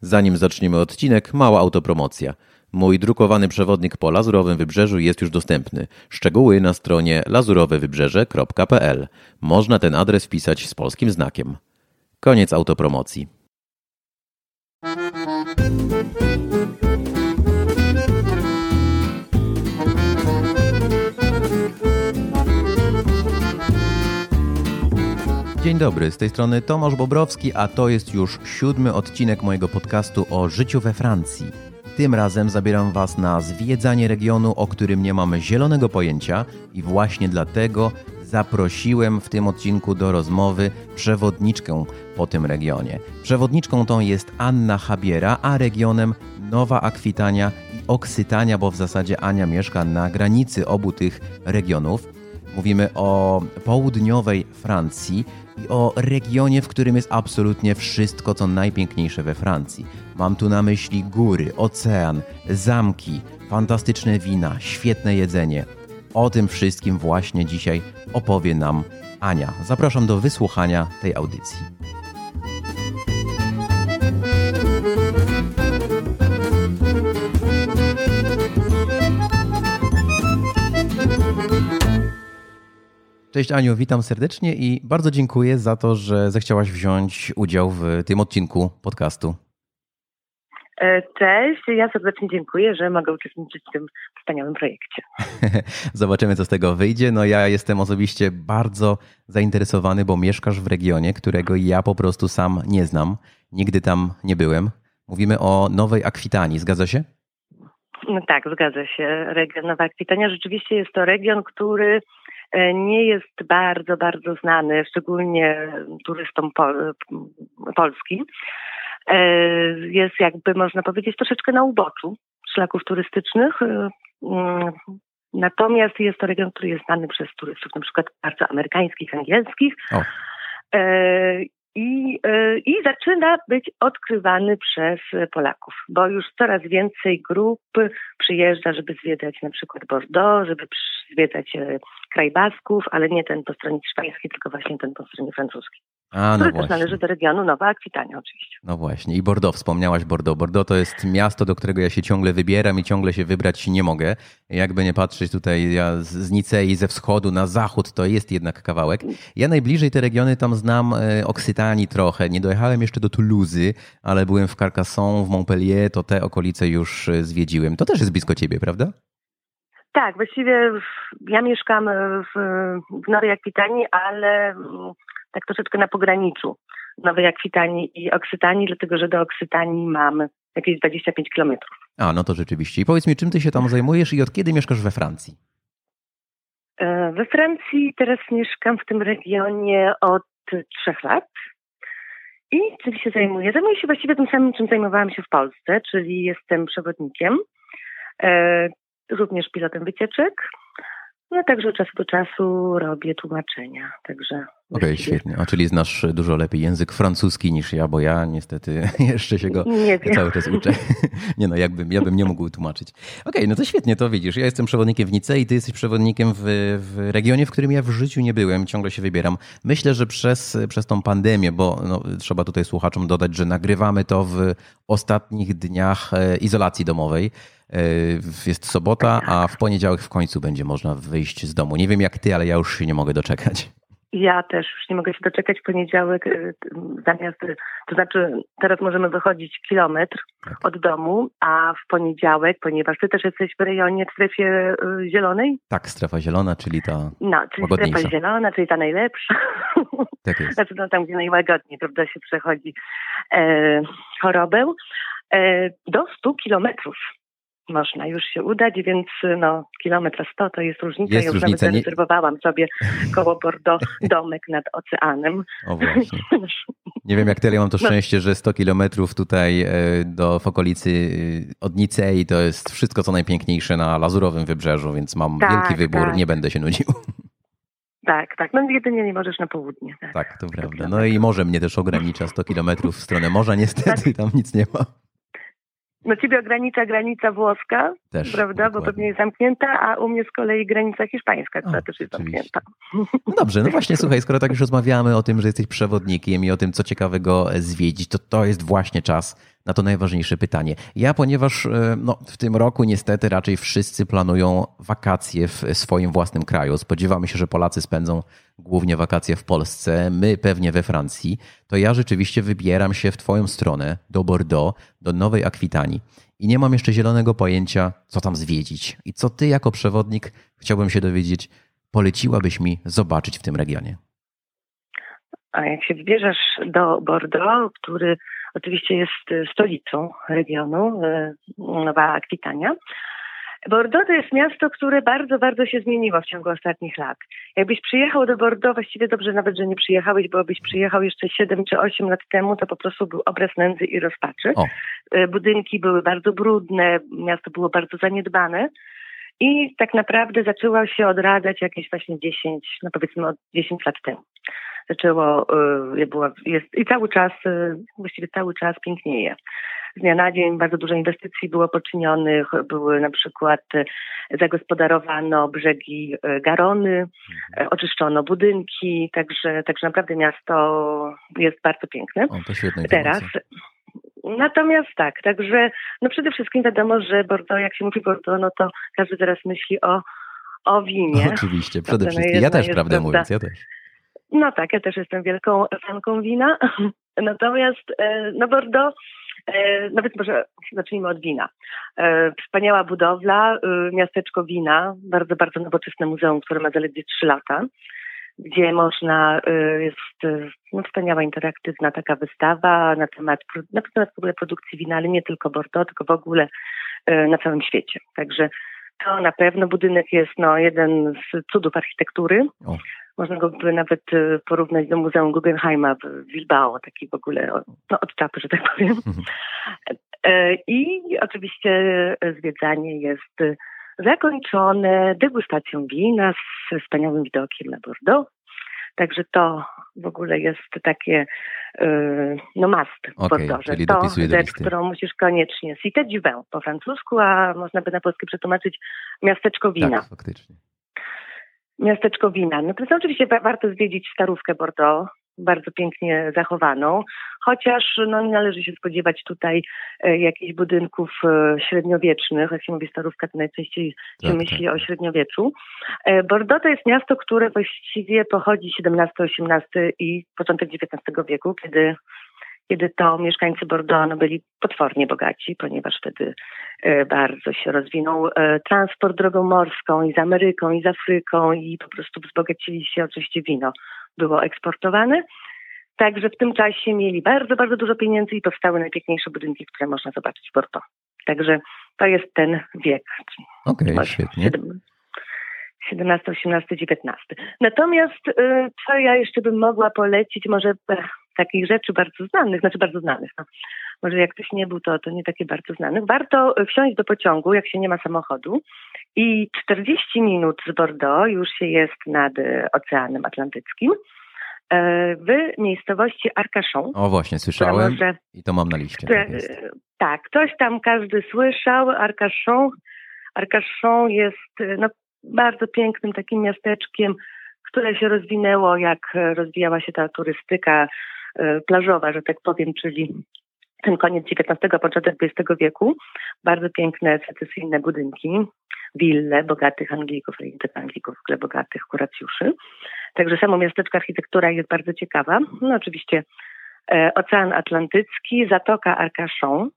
Zanim zaczniemy odcinek, mała autopromocja. Mój drukowany przewodnik po Lazurowym Wybrzeżu jest już dostępny. Szczegóły na stronie lazurowewybrzeże.pl. Można ten adres wpisać z polskim znakiem. Koniec autopromocji. Dzień dobry, z tej strony Tomasz Bobrowski, a to jest już siódmy odcinek mojego podcastu o życiu we Francji. Tym razem zabieram Was na zwiedzanie regionu, o którym nie mamy zielonego pojęcia i właśnie dlatego zaprosiłem w tym odcinku do rozmowy przewodniczkę po tym regionie. Przewodniczką tą jest Anna Habiera, a regionem Nowa Akwitania i Oksytania, bo w zasadzie Ania mieszka na granicy obu tych regionów. Mówimy o południowej Francji i o regionie, w którym jest absolutnie wszystko, co najpiękniejsze we Francji. Mam tu na myśli góry, ocean, zamki, fantastyczne wina, świetne jedzenie. O tym wszystkim właśnie dzisiaj opowie nam Ania. Zapraszam do wysłuchania tej audycji. Cześć Aniu, witam serdecznie i bardzo dziękuję za to, że zechciałaś wziąć udział w tym odcinku podcastu. E, cześć, ja serdecznie dziękuję, że mogę uczestniczyć w tym wspaniałym projekcie. Zobaczymy, co z tego wyjdzie. No ja jestem osobiście bardzo zainteresowany, bo mieszkasz w regionie, którego ja po prostu sam nie znam. Nigdy tam nie byłem. Mówimy o Nowej Akwitanii, zgadza się? No tak, zgadza się. Region Nowa Akwitania rzeczywiście jest to region, który nie jest bardzo, bardzo znany, szczególnie turystom pol polskim. E, jest jakby, można powiedzieć, troszeczkę na uboczu szlaków turystycznych. E, mm, natomiast jest to region, który jest znany przez turystów, na przykład bardzo amerykańskich, angielskich. O i, e, i zaczyna być odkrywany przez Polaków, bo już coraz więcej grup przyjeżdża, żeby zwiedzać na przykład Bordeaux, żeby zwiedzać e, kraj Basków, ale nie ten po stronie hiszpańskiej, tylko właśnie ten po stronie francuskiej. A, no który też należy do regionu Nowa Akwitania oczywiście. No właśnie. I Bordeaux, wspomniałaś Bordeaux. Bordeaux to jest miasto, do którego ja się ciągle wybieram i ciągle się wybrać nie mogę. Jakby nie patrzeć tutaj ja z Nicei ze wschodu na zachód, to jest jednak kawałek. Ja najbliżej te regiony tam znam e, Oksytanii trochę. Nie dojechałem jeszcze do Toulouse, ale byłem w Carcassonne, w Montpellier, to te okolice już e, zwiedziłem. To też jest blisko ciebie, prawda? Tak, właściwie ja mieszkam w, w Nowej Akwitanii, ale tak troszeczkę na pograniczu Nowej Akwitanii i Oksytanii, dlatego że do Oksytanii mam jakieś 25 kilometrów. A, no to rzeczywiście. I powiedz mi, czym ty się tam zajmujesz i od kiedy mieszkasz we Francji? E, we Francji teraz mieszkam w tym regionie od trzech lat. I czym się zajmuję? Zajmuję się właściwie tym samym, czym zajmowałam się w Polsce, czyli jestem przewodnikiem, e, również pilotem wycieczek, no także od czasu do czasu robię tłumaczenia, także... Okej, okay, świetnie. A czyli znasz dużo lepiej język francuski niż ja, bo ja niestety jeszcze się go cały czas uczę. nie no, jakbym, ja bym nie mógł tłumaczyć. Okej, okay, no to świetnie, to widzisz. Ja jestem przewodnikiem w Nicei, ty jesteś przewodnikiem w, w regionie, w którym ja w życiu nie byłem, ciągle się wybieram. Myślę, że przez, przez tą pandemię, bo no, trzeba tutaj słuchaczom dodać, że nagrywamy to w ostatnich dniach e, izolacji domowej. E, jest sobota, a w poniedziałek w końcu będzie można wyjść z domu. Nie wiem jak ty, ale ja już się nie mogę doczekać. Ja też już nie mogę się doczekać poniedziałek, e, zamiast, to znaczy teraz możemy wychodzić kilometr tak. od domu, a w poniedziałek, ponieważ ty też jesteś w rejonie, w strefie e, zielonej? Tak, strefa zielona, czyli ta No, czyli strefa zielona, czyli ta najlepsza. Tak jest. Znaczy no, tam, gdzie najłagodniej, prawda, się przechodzi e, chorobę. E, do 100 kilometrów można już się udać, więc no, kilometr 100 to jest różnica. Jest ja już różnica. nawet zarezerwowałam sobie koło Bordeaux domek nad oceanem. O właśnie. Nie wiem jak tyle, ja mam to no. szczęście, że 100 kilometrów tutaj e, do w okolicy e, od Nicei to jest wszystko co najpiękniejsze na Lazurowym Wybrzeżu, więc mam tak, wielki wybór, tak. nie będę się nudził. Tak, tak. No jedynie nie możesz na południe. Tak, tak to prawda. No i morze mnie też ogranicza 100 kilometrów w stronę morza, niestety tak. tam nic nie ma. No ciebie ogranicza granica włoska, też, prawda, dokładnie. bo pewnie jest zamknięta, a u mnie z kolei granica hiszpańska, która o, też jest zamknięta. No dobrze, no właśnie, słuchaj, skoro tak już rozmawiamy o tym, że jesteś przewodnikiem i o tym, co ciekawego zwiedzić, to to jest właśnie czas na to najważniejsze pytanie. Ja, ponieważ e, no, w tym roku niestety raczej wszyscy planują wakacje w swoim własnym kraju, spodziewamy się, że Polacy spędzą głównie wakacje w Polsce, my pewnie we Francji, to ja rzeczywiście wybieram się w Twoją stronę, do Bordeaux, do Nowej Akwitanii. I nie mam jeszcze zielonego pojęcia, co tam zwiedzić. I co Ty jako przewodnik, chciałbym się dowiedzieć, poleciłabyś mi zobaczyć w tym regionie? A jak się wybierzesz do Bordeaux, który oczywiście jest stolicą regionu, e, Nowa Akwitania, Bordeaux to jest miasto, które bardzo, bardzo się zmieniło w ciągu ostatnich lat. Jakbyś przyjechał do Bordeaux, właściwie dobrze nawet, że nie przyjechałeś, bo byś przyjechał jeszcze 7 czy 8 lat temu, to po prostu był obraz nędzy i rozpaczy. O. E, budynki były bardzo brudne, miasto było bardzo zaniedbane. I tak naprawdę zaczęło się odradzać jakieś właśnie 10, no powiedzmy od 10 lat temu. Zaczęło, y, było, jest, i cały czas, y, właściwie cały czas pięknieje. Z dnia na dzień bardzo dużo inwestycji było poczynionych, były na przykład y, zagospodarowano brzegi Garony, mhm. oczyszczono budynki, także, także naprawdę miasto jest bardzo piękne. O, to świetne Teraz Natomiast tak, także no przede wszystkim wiadomo, że Bordeaux, jak się mówi Bordeaux, no to każdy teraz myśli o, o winie. Oczywiście, przede to wszystkim. Ja też, prawdę prawda, mówiąc, ja też. No tak, ja też jestem wielką fanką wina. Natomiast e, no Bordeaux, e, nawet może zacznijmy od wina. E, wspaniała budowla, miasteczko wina, bardzo, bardzo nowoczesne muzeum, które ma zaledwie 3 lata gdzie można, y, jest y, no, wspaniała interaktywna taka wystawa na temat, na temat w ogóle produkcji wina, ale nie tylko Bordeaux, tylko w ogóle y, na całym świecie. Także to na pewno budynek jest no, jeden z cudów architektury. O. Można go by nawet porównać do Muzeum Guggenheima w Bilbao, taki w ogóle no, od czapy, że tak powiem. Mhm. I oczywiście zwiedzanie jest zakończone degustacją wina z wspaniałym widokiem na Bordeaux. Także to w ogóle jest takie yy, no must w okay, Bordeauxze. Czyli to rzecz, którą musisz koniecznie. Cité du vin po francusku, a można by na polski przetłumaczyć miasteczko wina. Tak, faktycznie. Miasteczko wina. No to jest oczywiście warto zwiedzić starówkę Bordeaux, bardzo pięknie zachowaną, chociaż no, nie należy się spodziewać tutaj e, jakichś budynków e, średniowiecznych. Jak się mówi starówka, to najczęściej się tak, myśli tak. o średniowieczu. E, Bordeaux to jest miasto, które właściwie pochodzi XVII-XVIII i początek XIX wieku, kiedy kiedy to mieszkańcy Bordeaux no, byli potwornie bogaci, ponieważ wtedy e, bardzo się rozwinął e, transport drogą morską i z Ameryką, i z Afryką i po prostu wzbogacili się, oczywiście wino było eksportowane. Także w tym czasie mieli bardzo, bardzo dużo pieniędzy i powstały najpiękniejsze budynki, które można zobaczyć w Bordeaux. Także to jest ten wiek. Okej, okay, świetnie. 17, 18, 19. Natomiast y, co ja jeszcze bym mogła polecić, może takich rzeczy bardzo znanych, znaczy bardzo znanych, no. Może jak ktoś nie był, to, to nie takie bardzo znanych. Warto wsiąść do pociągu, jak się nie ma samochodu i 40 minut z Bordeaux już się jest nad Oceanem Atlantyckim e, w miejscowości Arcachon. O właśnie, słyszałem może, i to mam na liście. Tak, tak, ktoś tam każdy słyszał. Arcachon, Arcachon jest no, bardzo pięknym takim miasteczkiem, które się rozwinęło, jak rozwijała się ta turystyka E, plażowa, że tak powiem, czyli ten koniec XIX, początek XX wieku. Bardzo piękne, secesyjne budynki, wille bogatych Anglików, tylko Anglików, w ogóle bogatych kuracjuszy. Także samo miasteczko architektura jest bardzo ciekawa. No oczywiście e, Ocean Atlantycki, Zatoka Arcachon,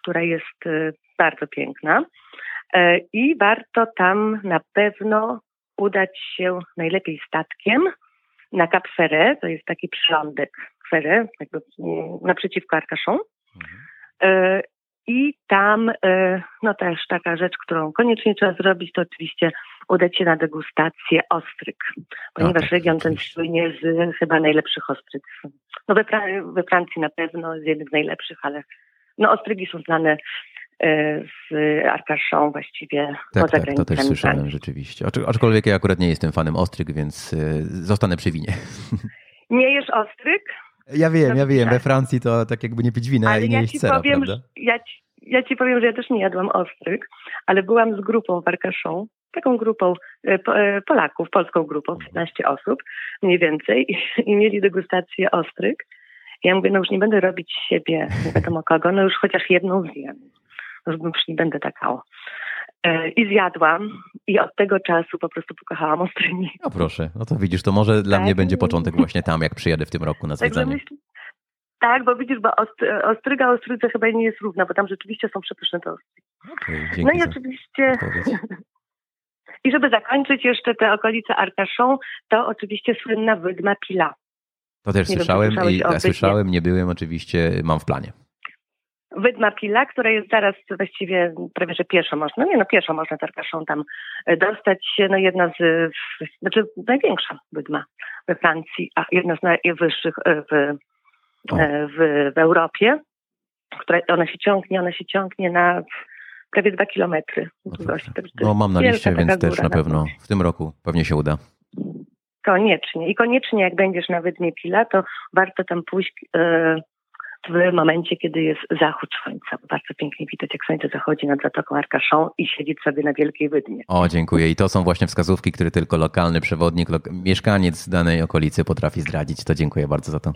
która jest e, bardzo piękna. I warto tam na pewno udać się najlepiej statkiem na Cap Ferret, to jest taki przylądek Ferret, jakby mm, naprzeciwko Arcachon. Mhm. E, I tam, e, no też taka rzecz, którą koniecznie trzeba zrobić, to oczywiście udać się na degustację ostryg, ponieważ no, region ten słynie z chyba najlepszych ostryg. No we, we Francji na pewno z jednych z najlepszych, ale no ostrygi są znane e, z Arcachon właściwie tak, poza tak, to też słyszałem rzeczywiście. Aczkolwiek ja akurat nie jestem fanem ostryg, więc zostanę przy winie. Nie jesz ostryg? Ja wiem, ja wiem. We Francji to tak jakby nie pić wina ale i nie ja jeść sera, powiem, prawda? Ja ci, ja ci powiem, że ja też nie jadłam ostryg, ale byłam z grupą w Arcachon, taką grupą e, e, Polaków, polską grupą, 15 osób mniej więcej i mieli degustację ostryg. Ja mówię, no już nie będę robić siebie, nie wiadomo kogo, no już chociaż jedną zjem. Już nie będę taka i zjadłam i od tego czasu po prostu pokochałam Ostryni. No proszę, no to widzisz, to może dla tak. mnie będzie początek właśnie tam, jak przyjadę w tym roku na zwiedzanie. Tak, bo widzisz, bo ostryga ostrydze chyba nie jest równa, bo tam rzeczywiście są przepyszne tosty. Okay, no i oczywiście... I żeby zakończyć jeszcze te okolice Arcachon, to oczywiście słynna wydma Pila. To też nie słyszałem i ja słyszałem, nie byłem oczywiście, mam w planie. Wydma Pila, która jest zaraz właściwie prawie, że pieszo można, nie no pieszo można Arcachon tam e, dostać no jedna z, znaczy największa wydma we Francji, a jedna z najwyższych e, w, e, w, w Europie, która, ona się ciągnie, ona się ciągnie na prawie dwa kilometry długości. No mam na liście, więc też na pewno w tym roku pewnie się uda. Koniecznie. I koniecznie jak będziesz na Wydmie Pila, to warto tam pójść w momencie, kiedy jest zachód słońca. Bardzo pięknie widać, jak słońce zachodzi nad Zatoką Arcachon i siedzieć sobie na Wielkiej Wydmie. O, dziękuję. I to są właśnie wskazówki, które tylko lokalny przewodnik, lo mieszkaniec danej okolicy potrafi zdradzić. To dziękuję bardzo za to.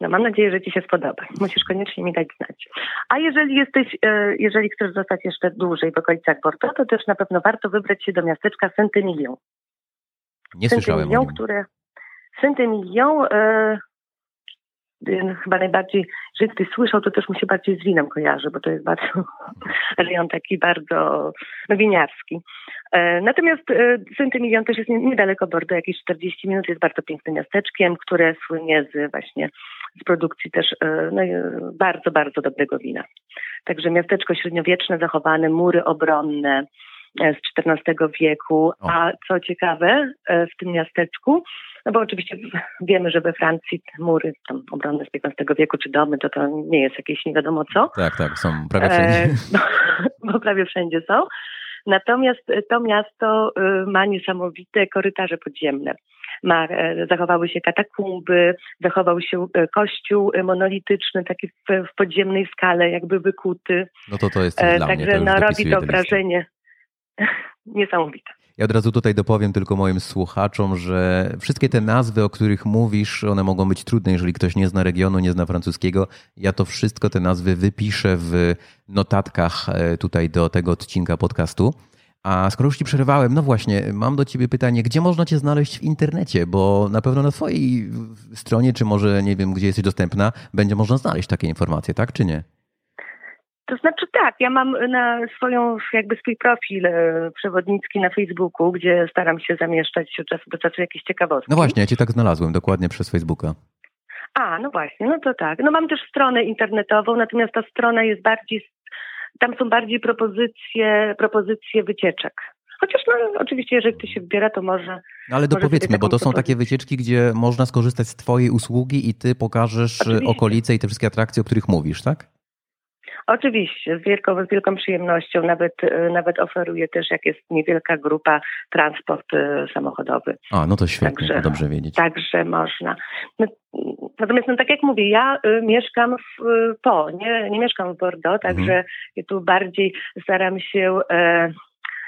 No mam nadzieję, że Ci się spodoba. Musisz koniecznie mi dać znać. A jeżeli jesteś, e, jeżeli chcesz zostać jeszcze dłużej w okolicach Bordeaux, to też na pewpewno warto wybrać się do miasteczka Saint-Emilion. Nie słyszałem o nim. które Saint-Emilion e, chyba najbardziej, jeżeli słyszał, to też mu się bardziej z winem kojarzy, bo to jest bardzo rejon taki bardzo winiarski. E, natomiast e, też jest niedaleko Bordeaux, jakieś 40 minut, jest bardzo pięknym miasteczkiem, które słynie z właśnie z produkcji też e, no, bardzo, bardzo dobrego wina. Także miasteczko średniowieczne, zachowane, mury obronne, z XIV wieku. A co ciekawe w tym miasteczku, no bo oczywiście wiemy, że we Francji mury tam obronne z XV wieku czy domy, to to nie jest jakieś nie wiadomo co. Tak, tak, są prawie wszędzie. E, bo, bo prawie wszędzie są. Natomiast to miasto ma niesamowite korytarze podziemne. Ma, e, zachowały się katakumby, zachował się e, kościół monolityczny, taki w, w podziemnej skale, jakby wykuty. No to to jest dla Także mnie, to no, robi to wrażenie niesamowite. Ja od razu tutaj dopowiem tylko moim słuchaczom, że wszystkie te nazwy, o których mówisz, one mogą być trudne, jeżeli ktoś nie zna regionu, nie zna francuskiego. Ja to wszystko, te nazwy wypiszę w notatkach e, tutaj do tego odcinka podcastu. A skoro już ci przerywałem, no właśnie, mam do ciebie pytanie, gdzie można cię znaleźć w internecie? Bo na pewno na twojej stronie, czy może nie wiem, gdzie jesteś dostępna, będzie można znaleźć takie informacje, tak czy nie? To znaczy tak, ja mam na swoją, jakby swój profil e, przewodnicki na Facebooku, gdzie staram się zamieszczać od czasu do czasu jakieś ciekawostki. No właśnie, ja cię tak znalazłem, dokładnie przez Facebooka. A, no właśnie, no to tak. No mam też stronę internetową, natomiast ta strona jest bardziej, tam są bardziej propozycje, propozycje wycieczek. Chociaż no, oczywiście, jeżeli ktoś się wybiera, to może. No ale dopowiedzmy, bo to są takie wycieczki, gdzie można skorzystać z Twojej usługi i Ty pokażesz oczywiście. okolice i te wszystkie atrakcje, o których mówisz, tak? Oczywiście, z wielką, z wielką przyjemnością. Nawet, e, nawet oferuję też, jak jest niewielka grupa, transport e, samochodowy. A, no to świetnie, także, dobrze wiedzieć. Także można. No, natomiast, no, tak jak mówię, ja y, mieszkam w, po, nie, nie mieszkam w Bordeaux, mhm. także ja tu bardziej staram się e,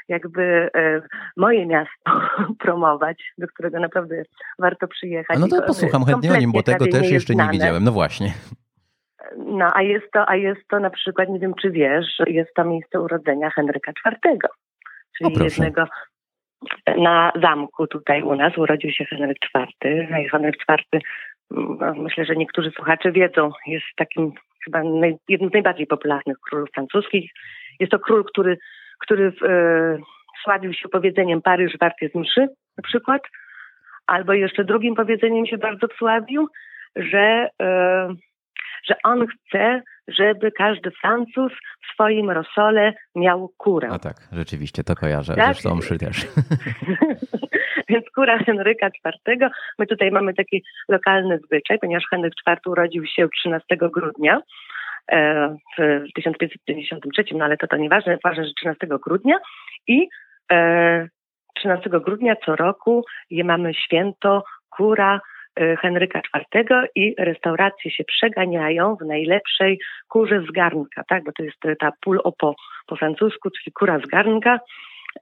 jakby e, moje miasto promować, do którego naprawdę warto przyjechać. A no to posłucham chętnie o nim, bo tego też jeszcze nie widziałem. No właśnie. No, a jest to, a jest to na przykład, nie wiem czy wiesz, jest to miejsce urodzenia Henryka IV, czyli jednego na zamku tutaj u nas urodził się Henryk IV. No i Henryk IV, no, myślę, że niektórzy słuchacze wiedzą, jest takim chyba naj, jednym z najbardziej popularnych królów francuskich. Jest to król, który, który e, sławił się powiedzeniem Paryż wart jest mszy na przykład, albo jeszcze drugim powiedzeniem się bardzo sławił, że e, że on chce, żeby każdy Francuz w swoim rosole miał kurę. A tak, rzeczywiście, to kojarzę. Tak? Zresztą mszy też. Więc kura Henryka IV. My tutaj mamy taki lokalny zwyczaj, ponieważ Henryk IV urodził się 13 grudnia e, w 1553, no ale to to nieważne, ważne, że 13 grudnia i 13 e, grudnia co roku je mamy święto kura Henryka IV i restauracje się przeganiają w najlepszej kurze z garnka, tak? bo to jest ta pul opo po francusku, czyli kura z garnka.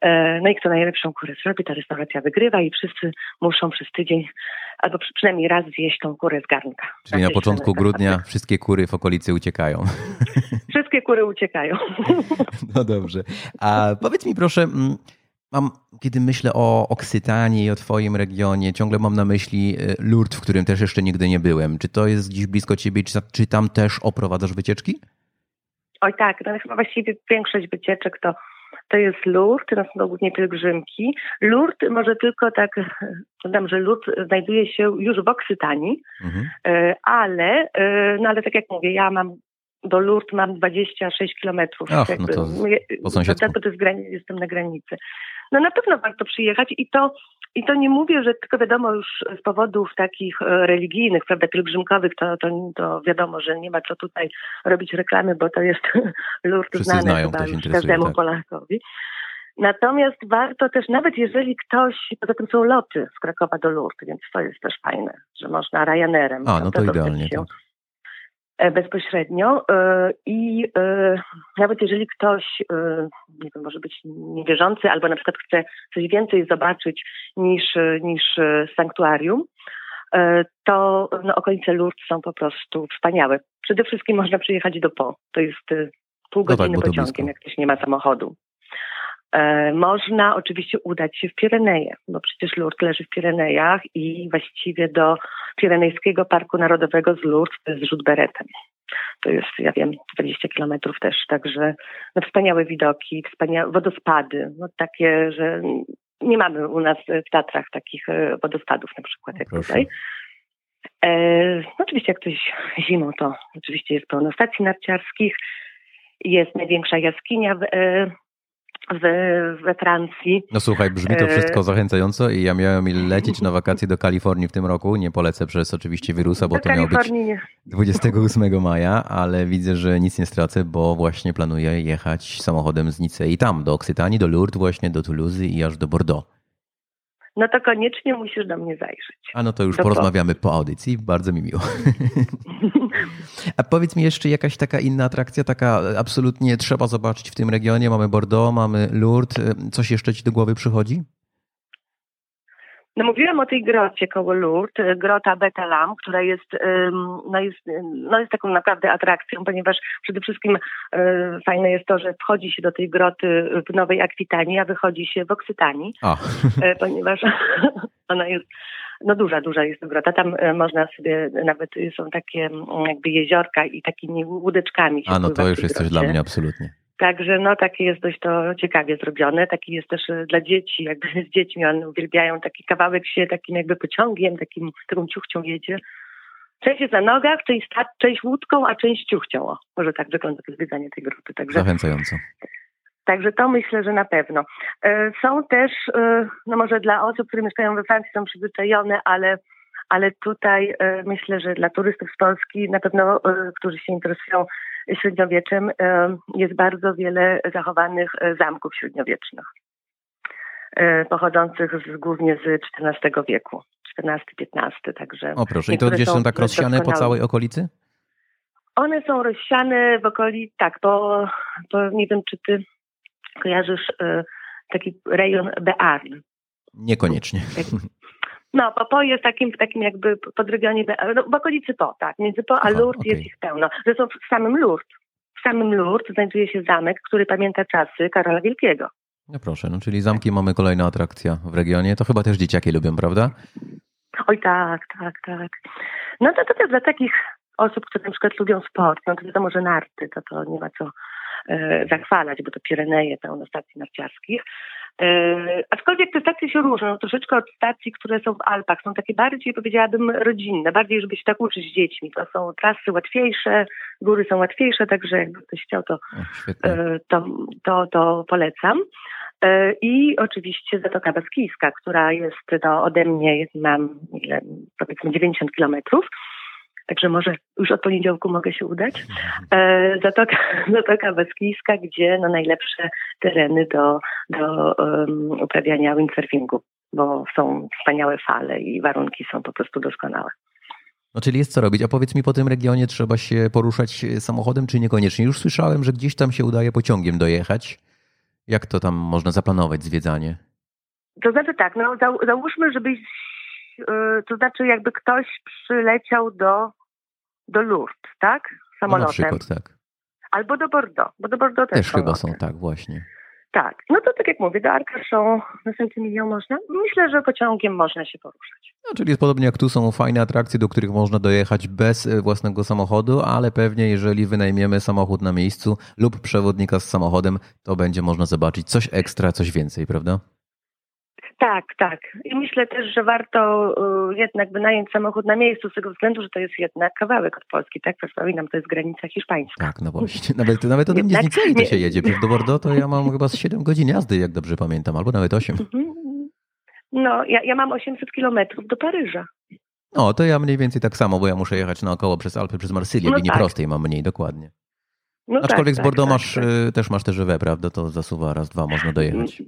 E, no i kto najlepszą kurę zrobi, ta restauracja wygrywa i wszyscy muszą przez tydzień albo przynajmniej raz zjeść tą kurę z garnka. Czyli na początku grudnia wszystkie kury w okolicy uciekają. Wszystkie kury uciekają. No dobrze. A powiedz mi proszę, mm, mam, kiedy myślę o Oksytanii i o twoim regionie, ciągle mam na myśli y, Lourdes, w którym też jeszcze nigdy nie byłem. Czy to jest gdzieś blisko ciebie, czy, czy tam też oprowadzasz wycieczki? Oj tak, no chyba właściwie większość wycieczek to to jest Lourdes, to są głównie pielgrzymki. Lourdes może tylko tak, dodam, że Lourdes znajduje się już w Oksytanii, mhm. E, ale, e, no ale tak jak mówię, ja mam do Lourdes mam 26 kilometrów. Ach, no to po. To, to jest granic, jestem na granicy. No na pewno warto przyjechać i to, i to nie mówię, że tylko wiadomo już z powodów takich e, religijnych, prawda, pielgrzymkowych, to, to, to wiadomo, że nie ma co tutaj robić reklamy, bo to jest Lourdes znane znają, chyba już każdemu tak. Polakowi. Natomiast warto też, nawet jeżeli ktoś, poza tym są loty z Krakowa do Lourdes, więc to jest też fajne, że można Ryanerem. A, no to idealnie, tak. E, bezpośrednio e, i e, nawet jeżeli ktoś, nie wiem, może być niewierzący albo na przykład chce coś więcej zobaczyć niż, niż sanktuarium, to no, okolice Lourdes są po prostu wspaniałe. Przede wszystkim można przyjechać do Po. To jest pół godziny no tak, pociągiem, jak ktoś nie ma samochodu. E, można oczywiście udać się w Pireneje, bo przecież Lourdes leży w Pirenejach i właściwie do Pirenejskiego Parku Narodowego z Lourdes to jest rzut beretem. To jest, ja wiem, 20 kilometrów też, także no, wspaniałe widoki, wspaniałe wodospady, no takie, że nie mamy u nas w Tatrach takich e, wodospadów na przykład jak Proszę. tutaj. E, no, oczywiście jak ktoś zimą, to oczywiście jest pełno stacji narciarskich, jest największa jaskinia w, e, we Francji. No słuchaj, brzmi to wszystko e, zachęcająco i ja miałem lecieć na wakacje do Kalifornii w tym roku. Nie polecę przez oczywiście wirusa, bo do to miało być 28 maja, ale widzę, że nic nie stracę, bo właśnie planuję jechać samochodem z Nicei tam, do Oksytanii, do Lourdes właśnie, do Toulouse i aż do Bordeaux no to koniecznie musisz do mnie zajrzeć. A no to już porozmawiamy po audycji, bardzo mi miło. A powiedz mi jeszcze jakaś taka inna atrakcja, taka absolutnie trzeba zobaczyć w tym regionie. Mamy Bordeaux, mamy Lourdes. Coś jeszcze ci do głowy przychodzi? No mówiłam o tej grocie koło Lourdes, grota Betelam, która jest, no jest, no jest taką naprawdę atrakcją, ponieważ przede wszystkim e, fajne jest to, że wchodzi się do tej groty w Nowej Akwitanii, a wychodzi się w Oksytanii, e, ponieważ ona jest no duża, duża jest grota. Tam e, można sobie, nawet są takie jakby jeziorka i takimi łódeczkami. A no to już jest coś dla mnie absolutnie. Także no takie jest dość to ciekawie zrobione. Taki jest też e, dla dzieci, jakby z dziećmi one uwielbiają taki kawałek się takim jakby pociągiem, takim, taką ciuchcią jedzie. Część jest na nogach, część, część łódką, a część ciuchcią. O, może tak wygląda to zwiedzanie tej grupy. Także, Zachęcająco. Także to myślę, że na pewno. E, są też, e, no może dla osób, które mieszkają we Francji są przyzwyczajone, ale ale tutaj myślę, że dla turystów z Polski, na pewno, którzy się interesują średniowieczem jest bardzo wiele zachowanych e, zamków średniowiecznych, e, pochodzących z, głównie z XIV wieku, XIV-XV, także... O proszę, i to gdzieś są tak rozsiane po całej okolicy? One są rozsiane w okolicy, tak, bo, bo nie wiem, czy ty kojarzysz e, taki rejon Bearn. Niekoniecznie. No, bo Po jest takim, takim jakby podregionie, no, w okolicy Po, tak, między Po a Lourdes okay. jest ich pełno. Zresztą w samym Lourdes, w samym Lourdes znajduje się zamek, który pamięta czasy Karola Wielkiego. No proszę, no czyli zamki mamy kolejna atrakcja w regionie. To chyba też dzieciaki lubią, prawda? Oj tak, tak, tak. No to, to też dla takich osób, które na przykład lubią sport, no to wiadomo, że narty, to, to nie ma co e, zachwalać, bo to Pireneje pełno stacji narciarskich. Yy, aczkolwiek te stacje się różnią troszeczkę od stacji, które są w Alpach. Są takie bardziej, powiedziałabym, rodzinne, bardziej, żeby się tak uczyć z dziećmi. To są trasy łatwiejsze, góry są łatwiejsze, także jakby ktoś chciał, to, yy, to, to, to polecam. Yy, I oczywiście Zatoka Baskijska, która jest no, ode mnie, mam ile, powiedzmy 90 kilometrów. Także może już od poniedziałku mogę się udać. E, Zatoka, Zatoka Baskijska, gdzie no najlepsze tereny do, do um, uprawiania windsurfingu, bo są wspaniałe fale i warunki są po prostu doskonałe. No czyli jest co robić. A powiedz mi, po tym regionie trzeba się poruszać samochodem, czy niekoniecznie? Już słyszałem, że gdzieś tam się udaje pociągiem dojechać. Jak to tam można zaplanować zwiedzanie? To znaczy tak, no załóżmy, żebyś, yy, to znaczy jakby ktoś przyleciał do, do Lourdes, tak? Samolotem. No na przykład, tak. Albo do Bordeaux, bo do Bordeaux też, też chyba są, tak, właśnie. Tak, no to tak jak mówię, do Arcachon na Saint-Emilion można. Myślę, że pociągiem można się poruszać. No, czyli jest podobnie jak tu są fajne atrakcje, do których można dojechać bez e, własnego samochodu, ale pewnie jeżeli wynajmiemy samochód na miejscu lub przewodnika z samochodem, to będzie można zobaczyć coś ekstra, coś więcej, prawda? Tak, tak. I myślę też, że warto y, jednak wynająć samochód na miejscu z tego względu, że to jest jednak kawałek od Polski, tak? Wspominam, to jest granica hiszpańska. Tak, no właśnie. Nawet, nawet ode mnie z Nicei to się jedzie. Przecież do Bordeaux to ja mam chyba z 7 godzin jazdy, jak dobrze pamiętam, albo nawet 8. Mhm. No, ja, ja mam 800 kilometrów do Paryża. No, to ja mniej więcej tak samo, bo ja muszę jechać naokoło przez Alpy, przez Marsylię, no i tak. prostej mam mniej, dokładnie. No Aczkolwiek tak, z Bordeaux tak, masz, tak. Y, też masz te żywe, prawda? To zasuwa raz, dwa można dojechać.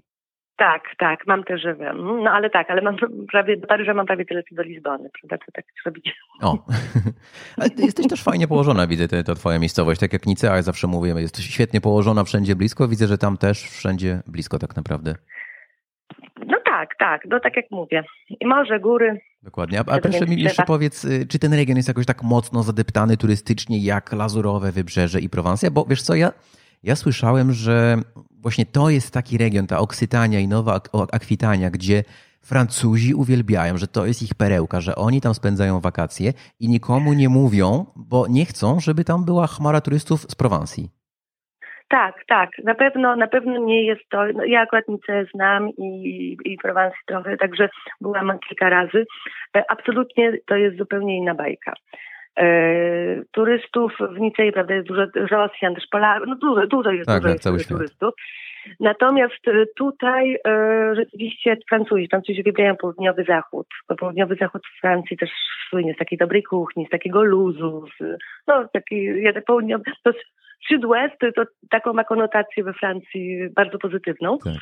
Tak, tak, mam też żywe. No ale tak, ale mam prawie, do Paryża mam prawie tyle co do Lizbony, prawda? To tak zrobić. O, ale ty jesteś też fajnie położona, widzę, to, to twoja miejscowość. Tak jak Nicea, ja zawsze mówię, jesteś świetnie położona wszędzie blisko. Widzę, że tam też wszędzie blisko tak naprawdę. No tak, tak, no tak jak mówię. I morze, góry. Dokładnie. A, a proszę mi jeszcze powiedz, y, czy ten region jest jakoś tak mocno zadeptany turystycznie jak Lazurowe Wybrzeże i Prowansja? Bo wiesz co, ja, ja słyszałem, że właśnie to jest taki region, ta Oksytania i Nowa Akwitania, gdzie Francuzi uwielbiają, że to jest ich perełka, że oni tam spędzają wakacje i nikomu nie mówią, bo nie chcą, żeby tam była chmara turystów z Prowansji. Tak, tak. Na pewno, na pewno nie jest to. No, ja akurat Nicę znam i, i Prowansji trochę, także byłam kilka razy. E, absolutnie to jest zupełnie inna bajka. E, turystów w Nicei, prawda, jest dużo Rosjan, też Polaków, no dużo, dużo jest, tak, dużo tak, jest turystów. Natomiast e, tutaj e, rzeczywiście Francuzi, Francuzi uwielbiają południowy zachód, bo południowy zachód w Francji też słynie z takiej dobrej kuchni, z takiego luzu, z, no taki jeden południowy, to Sud-West to taką ma konotację we Francji bardzo pozytywną. Tak.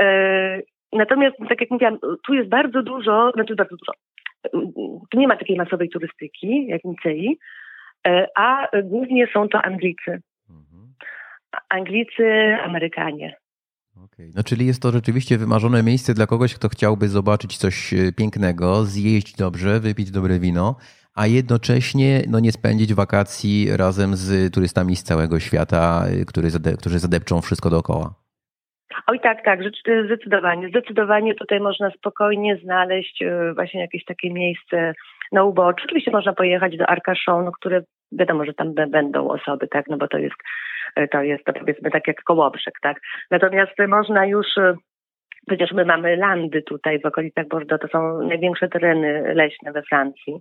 E, natomiast, tak jak mówiłam, tu jest bardzo dużo, znaczy bardzo dużo, tu nie ma takiej masowej turystyki jak Nicei, e, a głównie są to Anglicy. Mhm. Anglicy, Amerykanie. Okay. No czyli jest to rzeczywiście wymarzone miejsce dla kogoś, kto chciałby zobaczyć coś e, pięknego, zjeść dobrze, wypić dobre wino, a jednocześnie no, nie spędzić wakacji razem z turystami z całego świata, e, którzy, zade którzy zadepczą wszystko dookoła. Oj tak, tak, zdecydowanie. Zdecydowanie tutaj można spokojnie znaleźć e, właśnie jakieś takie miejsce na uboczu. Oczywiście można pojechać do Arcachon, no, które wiadomo, że tam będą osoby, tak, no bo to jest, e, to jest to powiedzmy tak jak Kołobrzeg, tak. Natomiast można już Przecież my mamy landy tutaj w okolicach Bordeaux, to są największe tereny leśne we Francji,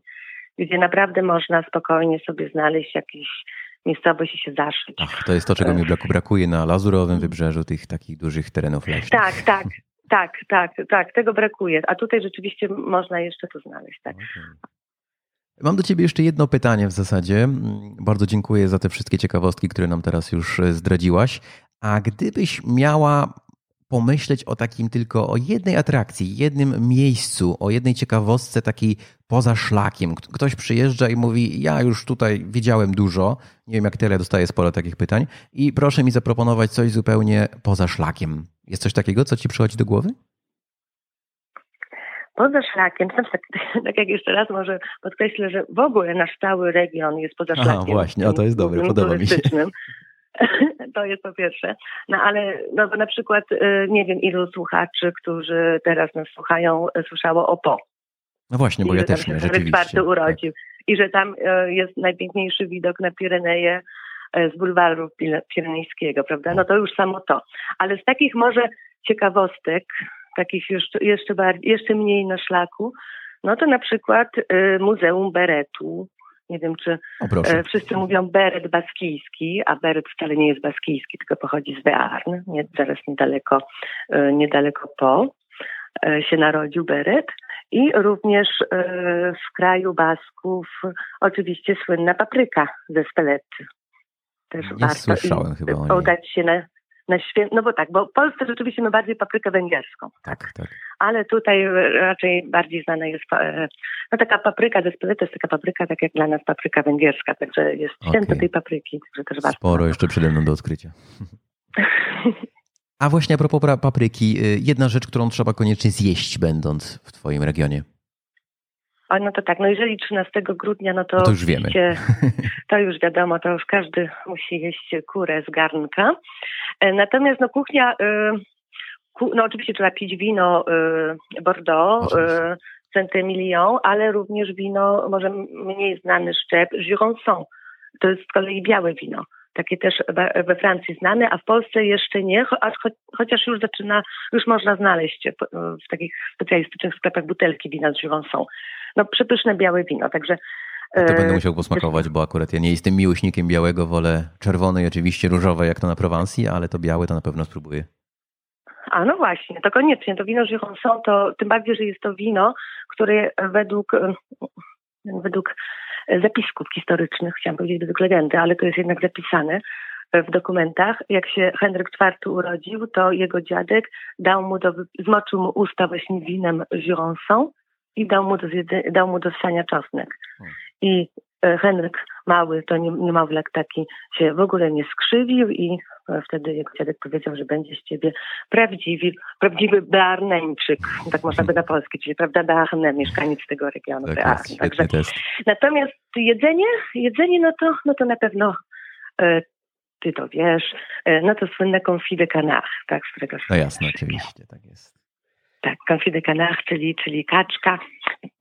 gdzie naprawdę można spokojnie sobie znaleźć jakiś miejscowość i się zaszyć. Ach, to jest to, czego mi brakuje na Lazurowym Wybrzeżu, tych takich dużych terenów leśnych. Tak, tak. Tak, tak, tak, tego brakuje. A tutaj rzeczywiście można jeszcze to znaleźć. Tak. Okay. Mam do Ciebie jeszcze jedno pytanie w zasadzie. Bardzo dziękuję za te wszystkie ciekawostki, które nam teraz już zdradziłaś. A gdybyś miała pomyśleć o takim tylko, o jednej atrakcji, jednym miejscu, o jednej ciekawostce takiej poza szlakiem. Ktoś przyjeżdża i mówi, ja już tutaj widziałem dużo, nie wiem jak tyle, dostaję sporo takich pytań i proszę mi zaproponować coś zupełnie poza szlakiem. Jest coś takiego, co Ci przychodzi do głowy? Poza szlakiem, tak, tak jak jeszcze raz może podkreślę, że w ogóle nasz cały region jest poza szlakiem. Aha, właśnie, o to jest dobre, podoba mi się. To jest po pierwsze. No ale no, na przykład y, nie wiem ilu słuchaczy, którzy teraz nas słuchają, y, słyszało o Po. No właśnie, bo I ja też nie, rzeczywiście. tak. urodził. Tak. I że tam y, jest najpiękniejszy widok na Pireneje z bulwaru pirenejskiego, prawda? No to już samo to. Ale z takich może ciekawostek, takich jeszcze, jeszcze, bardziej, jeszcze mniej na szlaku, no to na przykład Muzeum Beretu nie wiem, czy e, wszyscy mówią beret baskijski, a beret wcale nie jest baskijski, tylko pochodzi z Bearn, nie, zaraz niedaleko, e, niedaleko po e, się narodził beret. I również w kraju Basków oczywiście słynna papryka ze Spelety. Też nie warto słyszałem chyba udać się na, na no bo tak, bo w Polsce rzeczywiście my bardziej paprykę węgierską. Tak, tak. Ale tutaj raczej bardziej znana jest e, no taka papryka ze to jest taka papryka, tak jak dla nas papryka węgierska, także jest okay. święto tej papryki, także też warto. Sporo jeszcze przede mną do odkrycia. A właśnie a propos papryki, y, jedna rzecz, którą trzeba koniecznie zjeść, będąc w Twoim regionie. A no to tak, no jeżeli 13 grudnia, no to, no to już wiemy. To już wiadomo, to już każdy musi jeść kurę z garnka. E, natomiast no kuchnia, y, no oczywiście trzeba pić wino y, Bordeaux, Saint-Emilion, ale również wino, może mniej znany szczep, Jurançon. To jest z kolei białe wino takie też we Francji znane, a w Polsce jeszcze nie, chociaż już zaczyna, już można znaleźć w takich specjalistycznych sklepach butelki wina z Jurançon. No przepyszne białe wino, także to będę e, musiał posmakować, bo akurat ja nie jestem miłośnikiem białego, wolę czerwone i oczywiście różowe jak to na Prowansji, ale to białe to na pewno spróbuję. A no właśnie, to koniecznie. To wino Jurançon to tym bardziej, że jest to wino, które według według zapisków historycznych, chciałam powiedzieć według legendy, ale to jest jednak zapisane w dokumentach. Jak się Henryk IV urodził, to jego dziadek dał mu do, zmoczył mu usta właśnie winem Jurançon i dał mu do, dał mu do ssania czosnek. I Henryk mały, to niemowlak taki się w ogóle nie skrzywił i e, wtedy jego dziadek powiedział, że będzie z ciebie prawdziwy, prawdziwy Bearneńczyk, tak można by na polski, czyli prawda Bearne, mieszkaniec tego regionu. Tak jest, Także, natomiast jedzenie, jedzenie no to, no to na pewno e, ty to wiesz, e, no to słynne confit de canard, tak, z którego... No jasne, oczywiście, tak jest. Tak, confit de canard, czyli, czyli kaczka,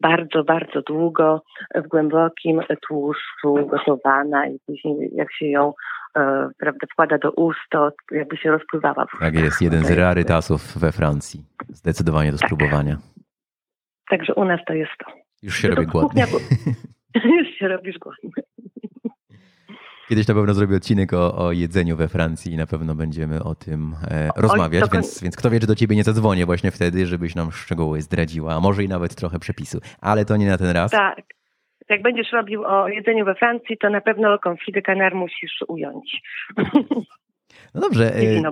bardzo, bardzo długo w głębokim tłuszczu gotowana i później jak się ją e, prawda, wkłada do ust, to jakby się rozpływała. Tak jest, jeden z rarytasów we Francji. Zdecydowanie do tak. spróbowania. Także u nas to jest to. Już się robi głodny. Już się robisz głodny. Kiedyś na pewno zrobię odcinek o, o jedzeniu we Francji i na pewno będziemy o tym e, rozmawiać, Oj, więc, więc kto wie, czy do ciebie nie zadzwonię właśnie wtedy, żebyś nam szczegóły zdradziła, a może i nawet trochę przepisu. Ale to nie na ten raz. Tak. Jak będziesz robił o jedzeniu we Francji, to na pewno confit de canard musisz ująć. No dobrze. E,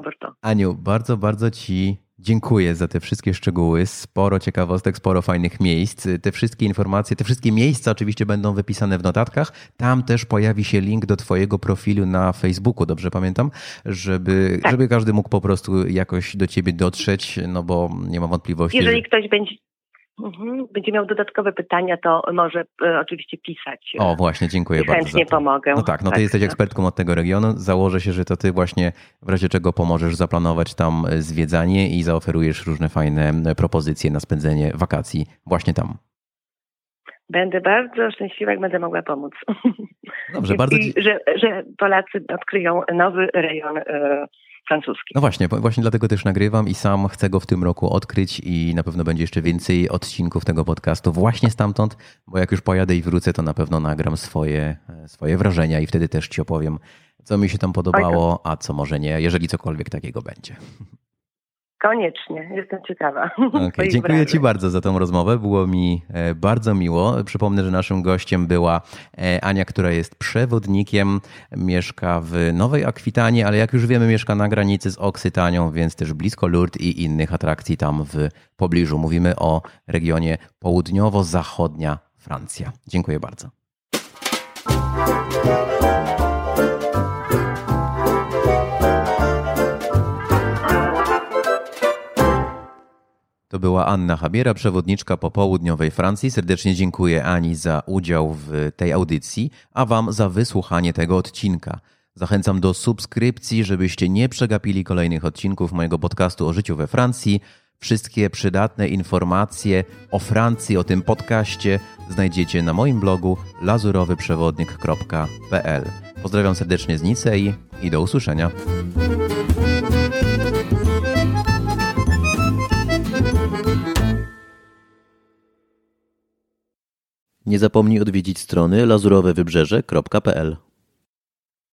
Aniu, bardzo, bardzo Ci Dziękuję za te wszystkie szczegóły. Sporo ciekawostek, sporo fajnych miejsc. Te wszystkie informacje, te wszystkie miejsca oczywiście będą wypisane w notatkach. Tam też pojawi się link do Twojego profilu na Facebooku, dobrze pamiętam, żeby, tak. żeby każdy mógł po prostu jakoś do Ciebie dotrzeć, no bo nie mam wątpliwości. Jeżeli że... ktoś będzie, Mhm. Będzie miał dodatkowe pytania, to może e, oczywiście pisać. O, właśnie, dziękuję bardzo. Chętnie pomogę. No tak, no tak, ty jesteś ekspertką od tego regionu. Założę się, że to ty właśnie w razie czego pomożesz zaplanować tam zwiedzanie i zaoferujesz różne fajne propozycje na spędzenie wakacji właśnie tam. Będę bardzo szczęśliwa, jak będę mogła pomóc. Dobrze, bardzo. I, że, że Polacy odkryją nowy rejon. E, francuski. No właśnie, właśnie dlatego też nagrywam i sam chcę go w tym roku odkryć i na pewno będzie jeszcze więcej odcinków tego podcastu właśnie stamtąd, bo jak już pojadę i wrócę, to na pewno nagram swoje, swoje wrażenia i wtedy też Ci opowiem, co mi się tam podobało, a co może nie, jeżeli cokolwiek takiego będzie. Koniecznie, jestem ciekawa. Okay, dziękuję Ci bardzo za tą rozmowę. Było mi e, bardzo miło. Przypomnę, że naszym gościem była e, Ania, która jest przewodnikiem, mieszka w Nowej Akwitanie, ale jak już wiemy, mieszka na granicy z Oksytanią, więc też blisko Lourdes i innych atrakcji tam w pobliżu. Mówimy o regionie południowo-zachodnia Francja. Dziękuję bardzo. To była Anna Habiera, przewodniczka po południowej Francji. Serdecznie dziękuję Ani za udział w tej audycji, a Wam za wysłuchanie tego odcinka. Zachęcam do subskrypcji, żebyście nie przegapili kolejnych odcinków mojego podcastu o życiu we Francji. Wszystkie przydatne informacje o Francji, o tym podcaście znajdziecie na moim blogu lazurowyprzewodnik.pl. Pozdrawiam serdecznie z Nicei i do usłyszenia. Nie zapomnij odwiedzić strony lazurowewybrzeże.pl